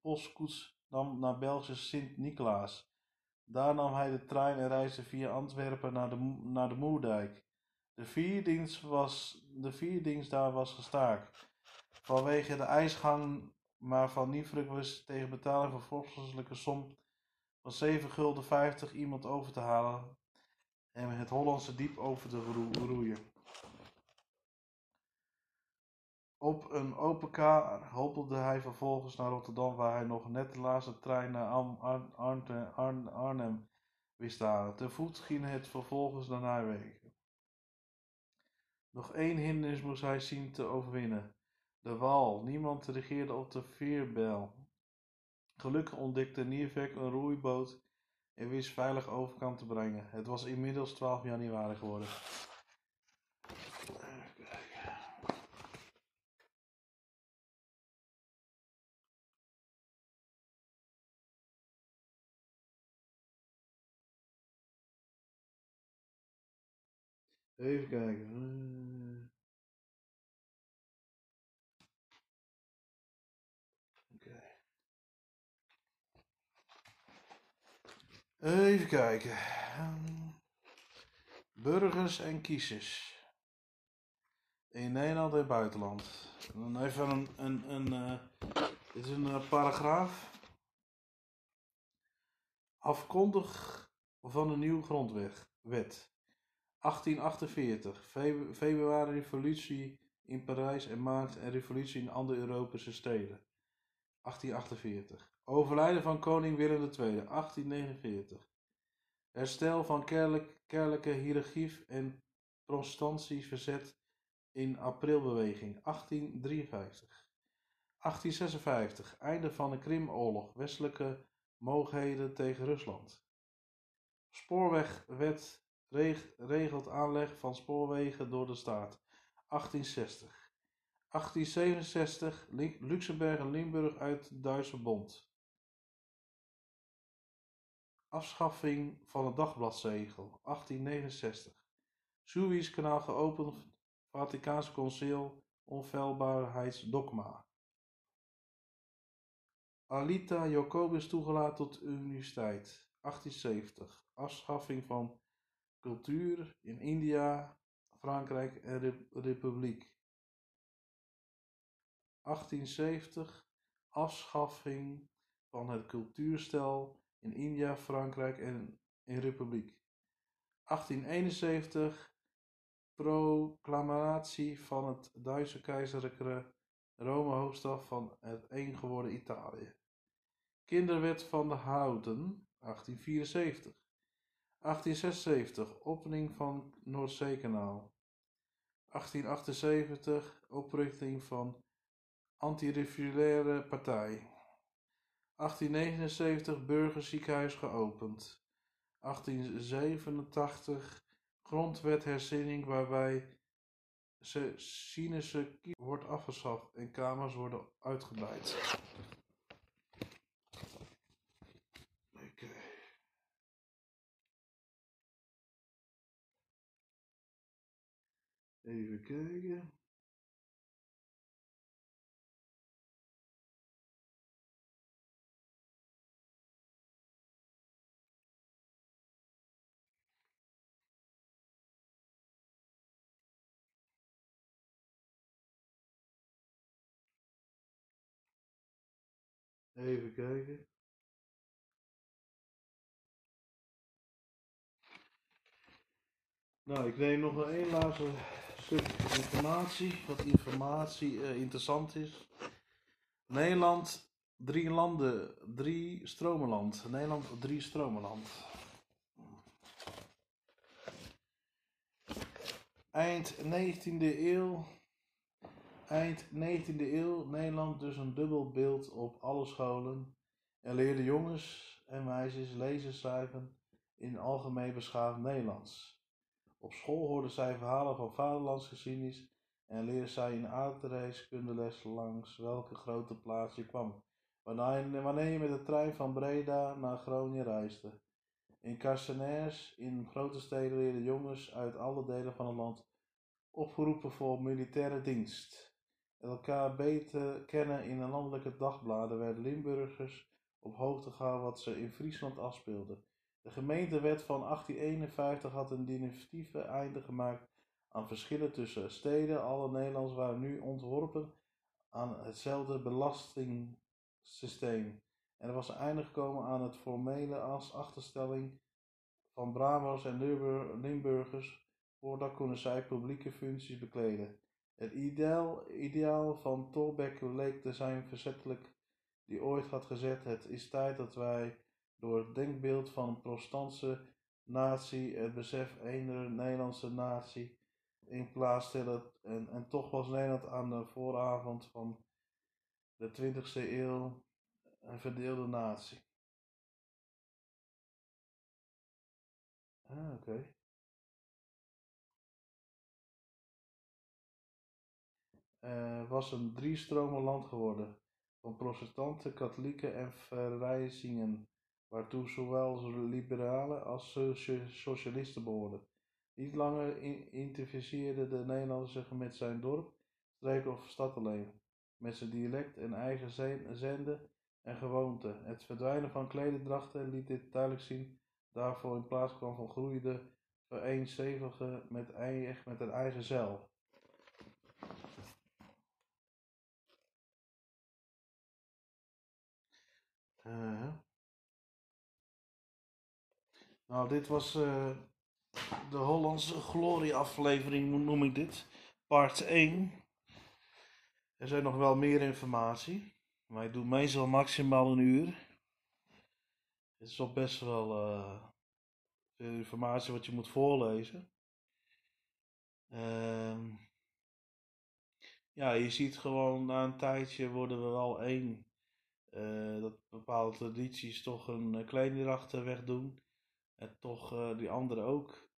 postkoets Amsterdam naar Belgische Sint-Nicolaas. Daar nam hij de trein en reisde via Antwerpen naar de, naar de Moerdijk. De vierdienst, was, de vierdienst daar was gestaakt. Vanwege de ijsgang, maar Van Nieuwbrug wist tegen betaling van vorstelijke som van 7 gulden 50 iemand over te halen en het Hollandse diep over te roeien. Op een open kar hoppelde hij vervolgens naar Rotterdam, waar hij nog net de laatste trein naar Arnhem wist te halen. Te voet ging het vervolgens naar Nijmegen. Nog één hindernis moest hij zien te overwinnen. De wal. Niemand regeerde op de veerbel. Gelukkig ontdekte Niervek een roeiboot en wist veilig overkant te brengen. Het was inmiddels 12 januari geworden. Even kijken. Oké. Even kijken. Ehm, burgers en kiezers. In Nederland en buitenland. Dan even een. een, een dit is een uh, paragraaf. Afkondig van een nieuwe grondwet. 1848, februari revolutie in Parijs en maart en revolutie in andere Europese steden. 1848. Overlijden van koning Willem II, 1849. Herstel van kerlijk, kerlijke hiërarchie en protestantie verzet in aprilbeweging, 1853. 1856. Einde van de Krimoorlog, westelijke mogelijkheden tegen Rusland. Spoorwegwet regelt aanleg van spoorwegen door de staat. 1860. 1867 Luxemburg en Limburg uit de Duitse Bond. Afschaffing van het dagbladzegel. 1869. Suezkanaal geopend. Vaticaanse Conciil. Onfeilbaarheidsdogma. Alita Jacobus toegelaten tot universiteit. 1870. Afschaffing van Cultuur in India, Frankrijk en Republiek. 1870 Afschaffing van het cultuurstel in India, Frankrijk en in Republiek. 1871 Proclamatie van het Duitse keizerlijke Rome hoofdstad van het een geworden Italië. Kinderwet van de Houten 1874 1876 opening van Noordzeekanaal. 1878 oprichting van Antirevolutionaire Partij. 1879 Burgerziekenhuis geopend. 1887 grondwetherziening waarbij cynische wordt afgeschaft en kamers worden uitgebreid. Even kijken. Even kijken. Nou, ik neem nog een laatste informatie, wat informatie uh, interessant is. Nederland, drie landen, drie stromenland. Nederland, drie stromenland. Eind 19e eeuw, eind 19e eeuw, Nederland dus een dubbel beeld op alle scholen. En leerden jongens en meisjes lezen schrijven in algemeen beschaafd Nederlands. Op school hoorden zij verhalen van vaderlandsgeschiedenis en leerden zij in aardrijkskundeles langs welke grote plaats je kwam, wanneer je met de trein van Breda naar Groningen reisde. In Carcenaires, in grote steden leerden jongens uit alle delen van het land opgeroepen voor militaire dienst. En elkaar beter kennen in de landelijke dagbladen werden Limburgers op hoogte gehouden wat ze in Friesland afspeelde. De gemeentewet van 1851 had een definitieve einde gemaakt aan verschillen tussen steden. Alle Nederlanders waren nu ontworpen aan hetzelfde belastingsysteem. En er was een einde gekomen aan het formele als achterstelling van Brabants en Limburgers. Voordat konden zij publieke functies bekleden. Het ideaal, ideaal van Thorbecke leek te zijn verzettelijk die ooit had gezegd: Het is tijd dat wij door het denkbeeld van een protestantse natie het besef eener Nederlandse natie in plaats stellen. En, en toch was Nederland aan de vooravond van de 20e eeuw een verdeelde natie. Ah, oké. Was een drie-stromen land geworden, van protestanten, katholieken en verrijzingen, waartoe zowel liberalen als socialisten behoorden. Niet langer identificeerde de Nederlander zich met zijn dorp, streek of stad alleen, met zijn dialect en eigen zende en gewoonte. Het verdwijnen van klederdrachten liet dit duidelijk zien, daarvoor in plaats kwam van groeide vereenstevige met, echt met het eigen zelf. Uh, nou, dit was uh, de Hollandse Glorie aflevering, noem ik dit. Part 1. Er zijn nog wel meer informatie. Maar ik doe meestal maximaal een uur. Het is al best wel uh, veel informatie wat je moet voorlezen. Uh, ja, je ziet gewoon na een tijdje worden we wel één. Uh, dat bepaalde tradities toch een uh, kleindracht wegdoen. En toch uh, die anderen ook,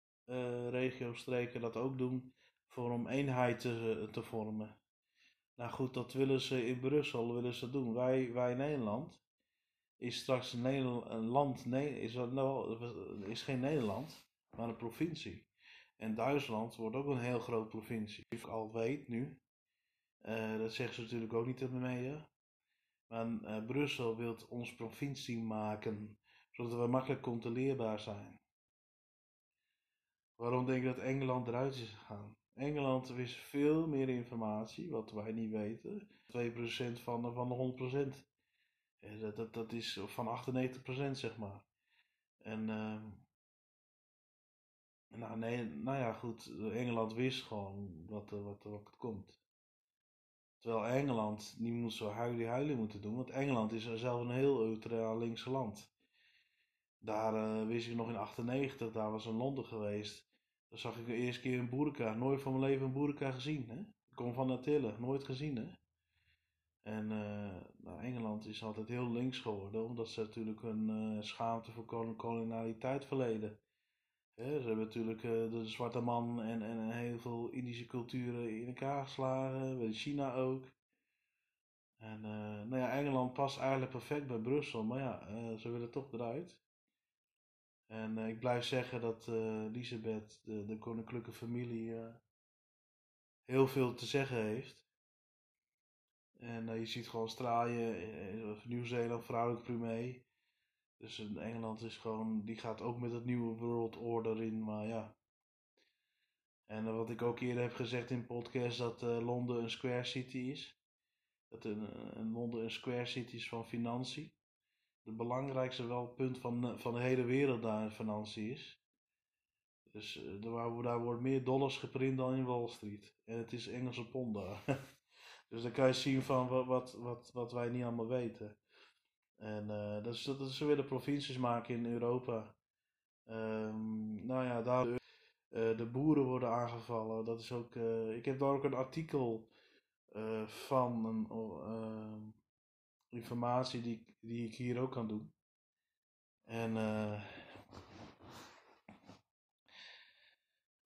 regio-streken, dat ook doen. Voor om eenheid te, te vormen. Nou goed, dat willen ze in Brussel willen ze doen. Wij, wij Nederland is straks een, land, nee, is, nou, is geen Nederland, maar een provincie. En Duitsland wordt ook een heel groot provincie. Ik al weet nu, uh, dat zeggen ze natuurlijk ook niet in de media. Maar uh, Brussel wil ons provincie maken, zodat we makkelijk controleerbaar zijn. Waarom denk ik dat Engeland eruit is gegaan? Engeland wist veel meer informatie, wat wij niet weten. 2% van, van de 100%. Ja, dat, dat, dat is van 98% zeg maar. En, uh, nou, nee, nou ja, goed, Engeland wist gewoon wat, wat, wat er komt. Terwijl Engeland niet moet zo huilie huilie moeten doen, want Engeland is zelf een heel ultra linkse land. Daar uh, wist ik nog in 98, daar was in Londen geweest. Dan zag ik de eerste keer een boerka. Nooit van mijn leven een boerka gezien. Hè? Ik kom van Natille, nooit gezien. Hè? En uh, nou, Engeland is altijd heel links geworden, omdat ze natuurlijk een uh, schaamte voor kolonialiteit verleden. Ze hebben natuurlijk de zwarte man en, en heel veel Indische culturen in elkaar geslagen, bij China ook. En nou ja, Engeland past eigenlijk perfect bij Brussel, maar ja, ze willen toch eruit. En uh, ik blijf zeggen dat uh, Elisabeth, de, de koninklijke familie, uh, heel veel te zeggen heeft. En je ziet gewoon Australië, Nieuw-Zeeland, vrouwelijk premier. Dus in Engeland is gewoon, die gaat ook met het nieuwe World Order in, maar ja. En wat ik ook eerder heb gezegd in podcast, dat Londen een square city is. Dat een, een Londen een square city is van financiën het belangrijkste wel punt van, eh, van de hele wereld daar in financiën is. Dus uh, daar, wordt meer dollars geprint dan in Wall Street. En het is Engelse pond daar. [LAUGHS] dus dan kan je zien van wat, wat, wat, wat wij niet allemaal weten. En uh, dat, is, dat is willen provincies maken in Europa. Um, nou ja, daar uh, de boeren worden aangevallen. Dat is ook, ik heb daar ook een artikel van een, ehm, informatie die, die ik hier ook kan doen. En uh,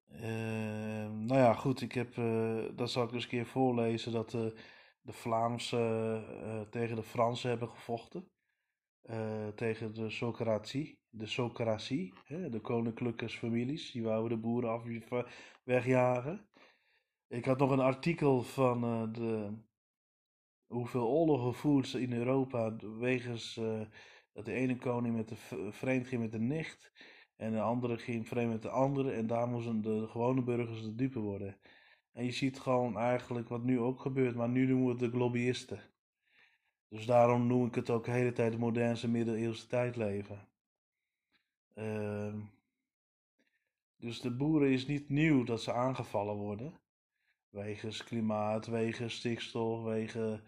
uh, nou ja, goed, ik heb, uh, dat zal ik eens een keer voorlezen, dat de Vlaamse tegen de Fransen hebben gevochten. tegen de Socratie, de Socratie, hè, de koninklijke families, die wouden de boeren af wegjagen. Ik had nog een artikel van de hoeveel oorlogen voert in Europa wegens uh, dat de ene koning met de vreemd ging met de nicht en de andere ging vreemd met de andere en daar moesten de gewone burgers de dupe worden. En je ziet gewoon eigenlijk wat nu ook gebeurt, maar nu noemen we het de globbyisten. Dus daarom noem ik het ook de hele tijd de moderne middeleeuwse tijd leven. Uh, dus de boeren is niet nieuw dat ze aangevallen worden. Wegens klimaat, wegens stikstof, wegen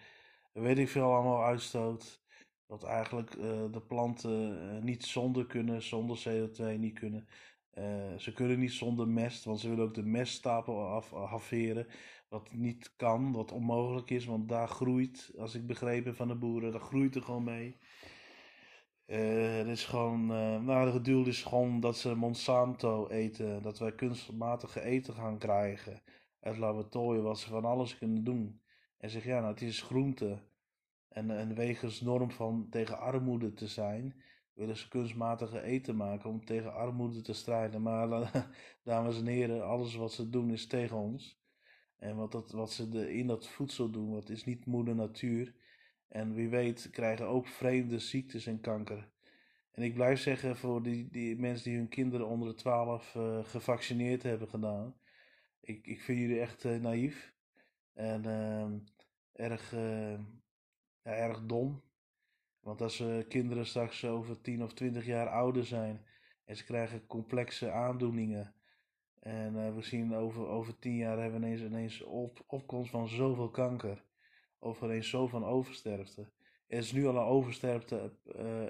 weet ik veel allemaal uitstoot. Dat eigenlijk uh, de planten uh, niet zonder kunnen, zonder CO2 niet kunnen. Uh, ze kunnen niet zonder mest, want ze willen ook de meststapel af, halveren. Wat niet kan, wat onmogelijk is, want daar groeit, als ik begrepen van de boeren, daar groeit er gewoon mee. Uh, het is gewoon, nou, de geduld is gewoon dat ze Monsanto eten, dat wij kunstmatige eten gaan krijgen uit laboratorium, wat ze van alles kunnen doen. En zeg ja, nou, het is groente. En, en wegens norm van tegen armoede te zijn, willen ze kunstmatige eten maken om tegen armoede te strijden. Maar [LAUGHS] dames en heren, alles wat ze doen is tegen ons. En wat, dat, wat ze de, in dat voedsel doen, wat is niet moeder natuur. En wie weet krijgen ook vreemde ziektes en kanker. En ik blijf zeggen voor die, die mensen die hun kinderen onder de 12 uh, eh, gevaccineerd hebben gedaan. Ik, ik vind jullie echt uh, naïef. En uh, erg, uh, ja, erg dom. Want als uh, kinderen straks over 10 of 20 jaar ouder zijn en ze krijgen complexe aandoeningen. En we zien over, over 10 jaar hebben we ineens, ineens op, opkomst van zoveel kanker over eens zo van oversterfte. Er is nu al een oversterfte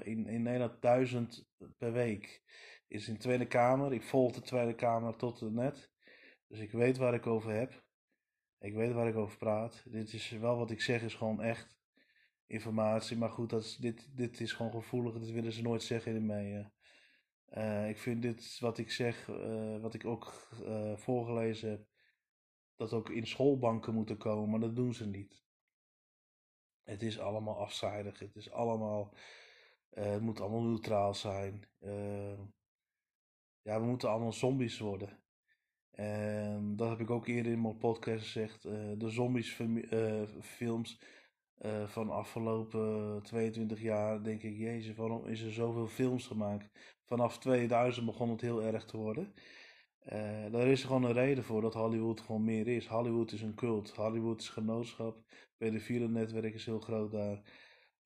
in, in Nederland duizend per week. Is in de Tweede Kamer. Ik volg de Tweede Kamer tot net. Dus ik weet waar ik over heb. Ik weet waar ik over praat. Dit is wel wat ik zeg, is gewoon echt informatie. Maar goed, dat dit, dit is gewoon gevoelig. Dit willen ze nooit zeggen in media. Uh, ik vind dit wat ik zeg, uh, wat ik ook uh, voorgelezen heb, dat ook in schoolbanken moeten komen, maar dat doen ze niet. Het is allemaal afzijdig. Het is allemaal. Het moet allemaal neutraal zijn. Ja, we moeten allemaal zombies worden. En dat heb ik ook eerder in mijn podcast gezegd. Uh, de zombies films van de afgelopen 22 jaar denk ik, jezus, waarom is er zoveel films gemaakt? Vanaf 2000 begon het heel erg te worden. Uh, daar is gewoon een reden voor dat Hollywood gewoon meer is. Hollywood is een cult. Hollywood is genootschap. Pedofiele netwerk is heel groot daar.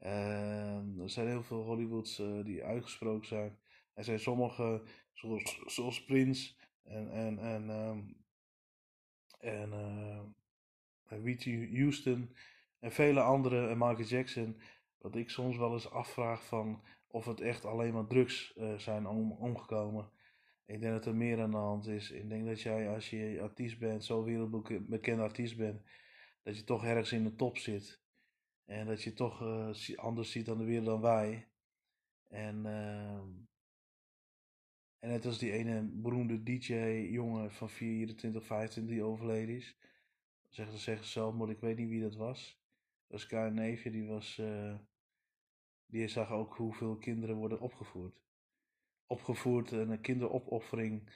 Uh, er zijn heel veel Hollywoods uh, die uitgesproken zijn. Er zijn sommige, zoals, zoals Prince en, en, en, um, en uh, Whitney Houston en vele andere, en Michael Jackson. Wat ik soms wel eens afvraag van of het echt alleen maar drugs zijn om, omgekomen. Ik denk dat er meer aan de hand is. Ik denk dat jij, als je artiest bent, zo wereldbekend artiest bent, dat je toch ergens in de top zit. En dat je toch uh, anders ziet aan de wereld dan wij. En, uh, en net als die ene beroemde DJ-jongen van 24, 25 die overleden is. Zeggen ze zeggen maar ik weet niet wie dat was. Dat was Karen Neefje, die was. Uh, die zag ook hoeveel kinderen worden opgevoerd opgevoerd. En kinderopoffering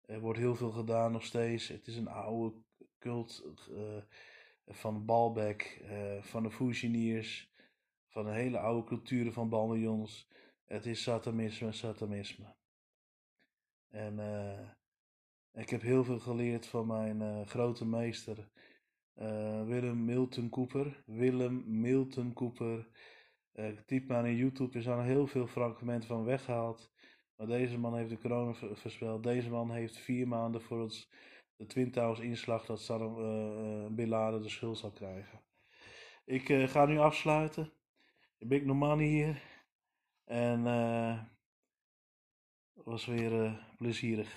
er wordt heel veel gedaan nog steeds. Het is een oude cult uh, van Balbec, uh, van de Fouchiniers, van de hele oude culturen van Balmejons. Het is satanisme, satanisme. En uh, ik heb heel veel geleerd van mijn grote meester, Willem Milton Cooper. Willem Milton Cooper. typ maar in YouTube, er zijn heel veel fragmenten van weggehaald. Maar deze man heeft de corona voorspeld. Deze man heeft vier maanden voor de Twin Towers inslag dat Saddam uh, de schuld zal krijgen. Ik ga nu afsluiten. Ik ben normaal hier. En uh, was weer plezierig.